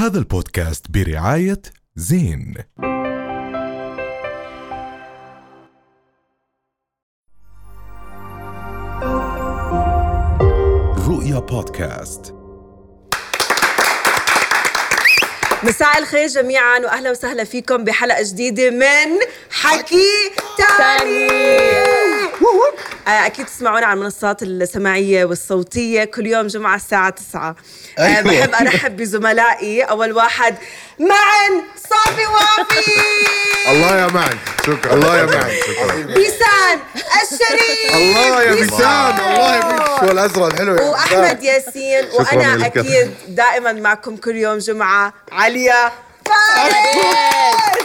هذا البودكاست برعاية زين. رؤيا بودكاست. مساء الخير جميعا واهلا وسهلا فيكم بحلقة جديدة من حكي تاني. أكيد تسمعونا على المنصات السماعية والصوتية كل يوم جمعة الساعة 9 آه، أيوة. بحب أرحب بزملائي. أول واحد معن صافي وافي. الله يا معن. شكرا. الله يا معن. شكرا. بيسان الشريف. الله يا بيسان. الله يا شو الازرق الحلو يا وأحمد. ياسين. وأنا. أكيد دائما معكم كل يوم جمعة. عليا فارس.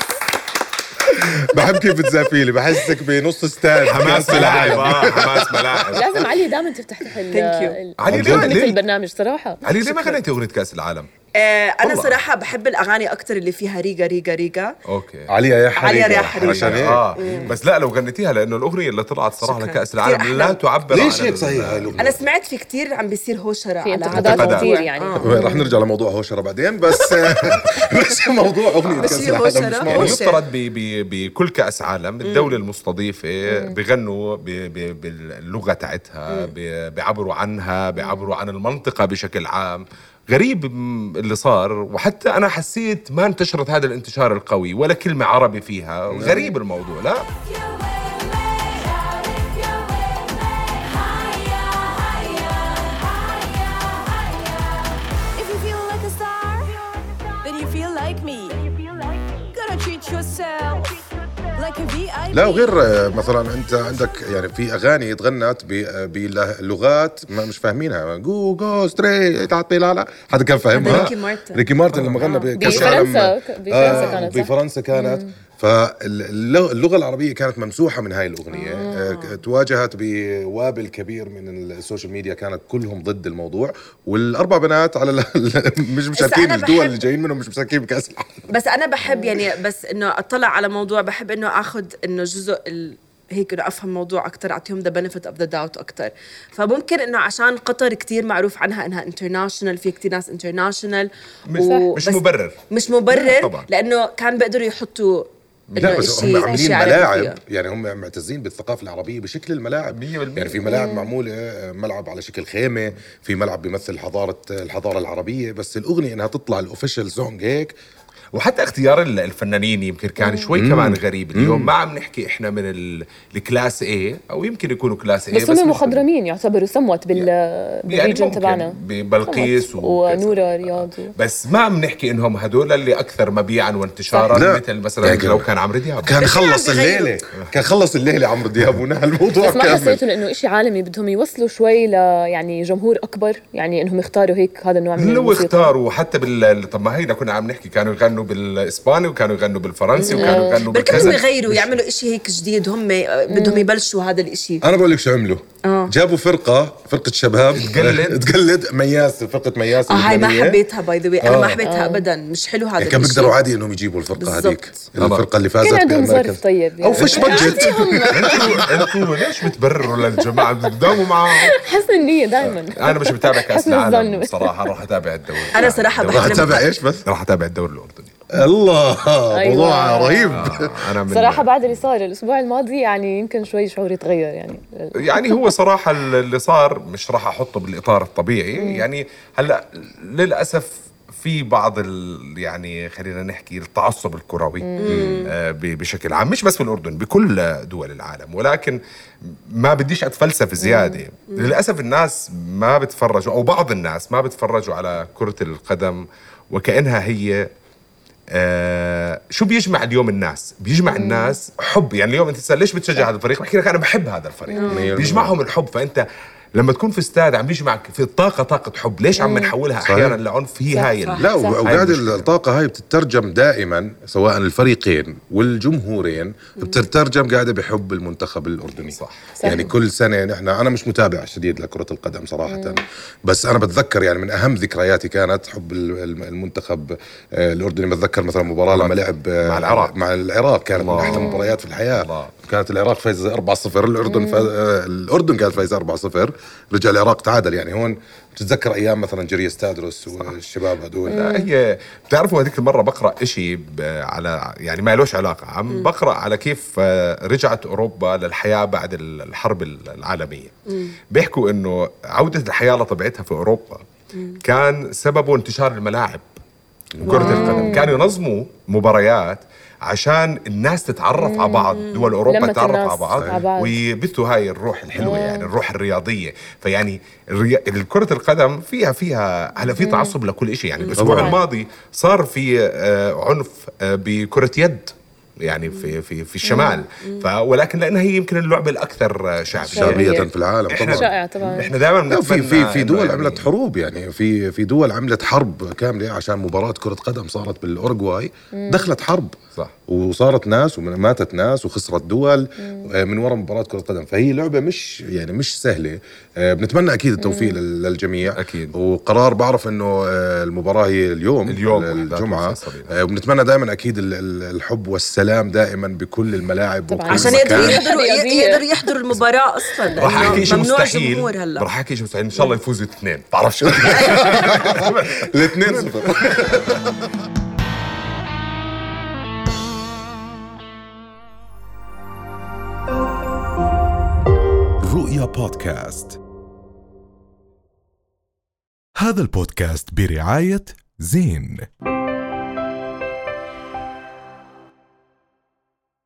بحب كيف بتزافي لي بحسك بنص استاد حماس ملاعب آه حماس ملاعب لازم علي دائما تفتح. ال- علي ليه- ليه؟ البرنامج صراحة علي ليه ما غنيتي أغنية كأس العالم؟ آه، أنا والله. صراحة بحب الأغاني أكثر اللي فيها ريقة ريقة ريقة أوكي عليا يا حريقة عليا يا. عشان هيك آه بس لا لو غنيتيها لأنه الأغنية اللي طلعت صراحة. لكأس العالم. لا تعبر ليش هيك صحيح هاي الأغنية؟ أنا سمعت في كتير عم بيصير هوشرة في على انتقادات. كثير يعني رح نرجع لموضوع هوشرة بعدين بس بس موضوع أغنية بس كأس العالم يعني. يفترض بكل كأس عالم الدولة المستضيفة بغنوا باللغة تاعتها بيعبروا عنها بيعبروا عن المنطقة بشكل عام غريب اللي صار وحتى أنا حسيت ما انتشرت هذا الانتشار القوي ولا كلمة عربي فيها غريب الموضوع لا. لا وغير آه، مثلا أنت عندك يعني في أغاني تغنت آه، بلغات ما مش فاهمينها. جو جو ستري تعطي لا لا. حدا كان فاهمها؟ ريكي مارتن. ريكي مارتن لما غنى بكأس العالم بفرنسا كانت؟ بفرنسا كانت. فاللغة العربية كانت ممسوحه من هاي الأغنية. آه. تواجهت بوابل كبير من ال social media كانت كلهم ضد الموضوع والأربع بنات على مش مشاركين الدول اللي جايين منهم مش مشاركين بكأس العالم. بس أنا بحب يعني بس إنه أطلع على موضوع بحب إنه اخذ إنه جزء ال... هيك إنه أفهم موضوع أكثر أعطيهم the benefit of the doubt أكثر فممكن إنه عشان قطر كتير معروف عنها إنها international في كتير ناس international مش, مش مبرر. مش مبرر طبعاً. لأنه كان بيقدروا يحطوا لا بس هم عاملين ملاعب. يعني هم معتزين بالثقافة العربية بشكل الملاعب. 100% يعني في ملاعب معمولة ملعب على شكل خيمة في ملعب بيمثل حضارة الحضارة العربية بس الأغنية إنها تطلع ال official song هيك وحتى اختيار ال- الفنانين يمكن كان شوي كمان غريب. اليوم ما عم نحكي إحنا من ال- ال class A أو يمكن يكونوا class A بس هم مخضرمين يعتبروا سموت بال بال region ممكن تبعنا. ببلقيس ونورا رياض و- بس ما عم نحكي إنهم هدول اللي أكثر مبيعا وانتشارا لا. مثل مثلا يعني لو كان عمرو دياب. كان خلص. الليلة. كان خلص الليلة عمرو دياب ونهى الموضوع بس ما كامل. حسيتوا لأنه شيء عالمي بدهم يوصلوا شوي ل يعني جمهور أكبر يعني إنهم يختاروا هيك هذا النوع من لو الموسيقى. اختاروا حتى بال طب ما هينا كنا عم نحكي كانوا يغنوا بالإسباني وكانوا يغنوا بالفرنسي وكانوا يغنوا بالكذا. يغيروا يعملوا إشي هيك جديد هم بدهم يبلشوا هذا الإشي. أنا بقول لك شو عملوا؟ جابوا فرقة فرقة شباب. تقلد. تقلد مياس فرقة مياس آه هاي ما. حبيتها by the أنا ما آه. حبيتها ابدا. مش حلو هذا يعني كان. بيقدروا عادي إنهم يجيبوا الفرقة. هذيك الفرقة اللي فازت كان عندهم. ظرف طيب أو فيش budget. أنتوا ليش بتبرروا للجماعة؟ بتداوموا معهم حسن النية دائما أنا مش متابع كأس حسن العالم. صراحة راح أتابع الدوري. أنا صراحة الدوري- راح اتابع إيش بس؟ راح أتابع الدوري الأردني. الله موضوع أيوة. رهيب أنا من صراحة بعد اللي صار الأسبوع الماضي يعني يمكن شوي شعوري يتغير يعني. يعني هو صراحة اللي صار مش راح أحطه بالإطار الطبيعي. يعني هلأ للأسف في بعض ال يعني خلينا نحكي التعصب الكروي آه، ب- بشكل عام مش بس بالأردن بكل دول العالم. ولكن ما بديش أتفلسف زيادة. للأسف الناس ما بتفرجوا أو بعض الناس ما بتفرجوا على كرة القدم وكأنها هي آه شو بيجمع اليوم الناس؟ بيجمع الناس حب. يعني اليوم انت تسأل ليش بتشجع هذا الفريق؟ بحكي لك أنا بحب هذا الفريق. بيجمعهم الحب. فأنت لما تكون في استاد عم بيجمعك في الطاقه طاقة حب ليش عم نحولها. أحيانا لعنف هي هاي لا وقاعد. الطاقة هاي بتترجم دائما سواء الفريقين والجمهورين بتترجم قاعدة بحب المنتخب الأردني صح. يعني كل سنة نحن أنا مش متابع شديد لكرة القدم صراحة بس أنا بتذكر يعني من أهم ذكرياتي كانت حب ال- الم- المنتخب آه، الأردني بتذكر مثلا مباراة لما لعب آه، مع العراق. مع العراق كانت من الله. أحلى المباريات في الحياة الله. كانت العراق فايزه 4-0 الأردن فاز... آه، الأردن كانت فايزة 4-0 رجع العراق تعادل يعني. هون بتتذكر أيام مثلا جريس تادرس والشباب هدول لا، هي بتعرفوا هذيك المرة بقرأ إشي ب- على يعني ما لهش علاقة عم بقرأ على كيف آه، رجعت أوروبا للحياة بعد ال- الحرب العالمية. بيحكوا إنه عودة الحياة لطبيعتها في أوروبا كان سببه انتشار الملاعب كرة القدم. كانوا ينظموا مباريات عشان الناس تتعرف على بعض. دول أوروبا تتعرف على بعض. على بعض. ويبثوا هاي الروح الحلوة يعني الروح الرياضية. فيعني الري... كرة القدم فيها فيها هلا في تعصب لكل شيء يعني الأسبوع. الماضي صار في آه، عنف آه، بكرة يد. يعني في في في الشمال. ف ولكن لأنها هي يمكن اللعبة الأكثر شعبية. شعبية في العالم إحنا- طبعا. شائع طبعا. إحنا دائما في في في دول يعني عملت حروب يعني في في دول عملت حرب كاملة عشان مباراة كرة قدم صارت بالاورجواي دخلت حرب. صح. وصارت ناس وماتت ناس وخسرت دول آه، من وراء مباراة كرة قدم. فهي لعبة مش يعني مش سهلة. آه، بنتمنى أكيد التوفيق لل- للجميع. أكيد. وقرار بعرف إنه آه، المباراة هي اليوم اليوم الجمعه وبنتمنى دائما أكيد ال- ال- الحب والسلام دائما بكل الملاعب طبعاً. وكل عشان. يقدروا يحضروا رياضية. يقدروا يحضروا المباراة أصلا. راح لأنه احكي شيء ممنوع مستحيل. جمهور هلا. راح أحكي شيء مستحيل. إن شاء الله يفوزوا اثنين. بعرفش الاثنين صفر. رؤيا بودكاست. هذا البودكاست برعاية زين.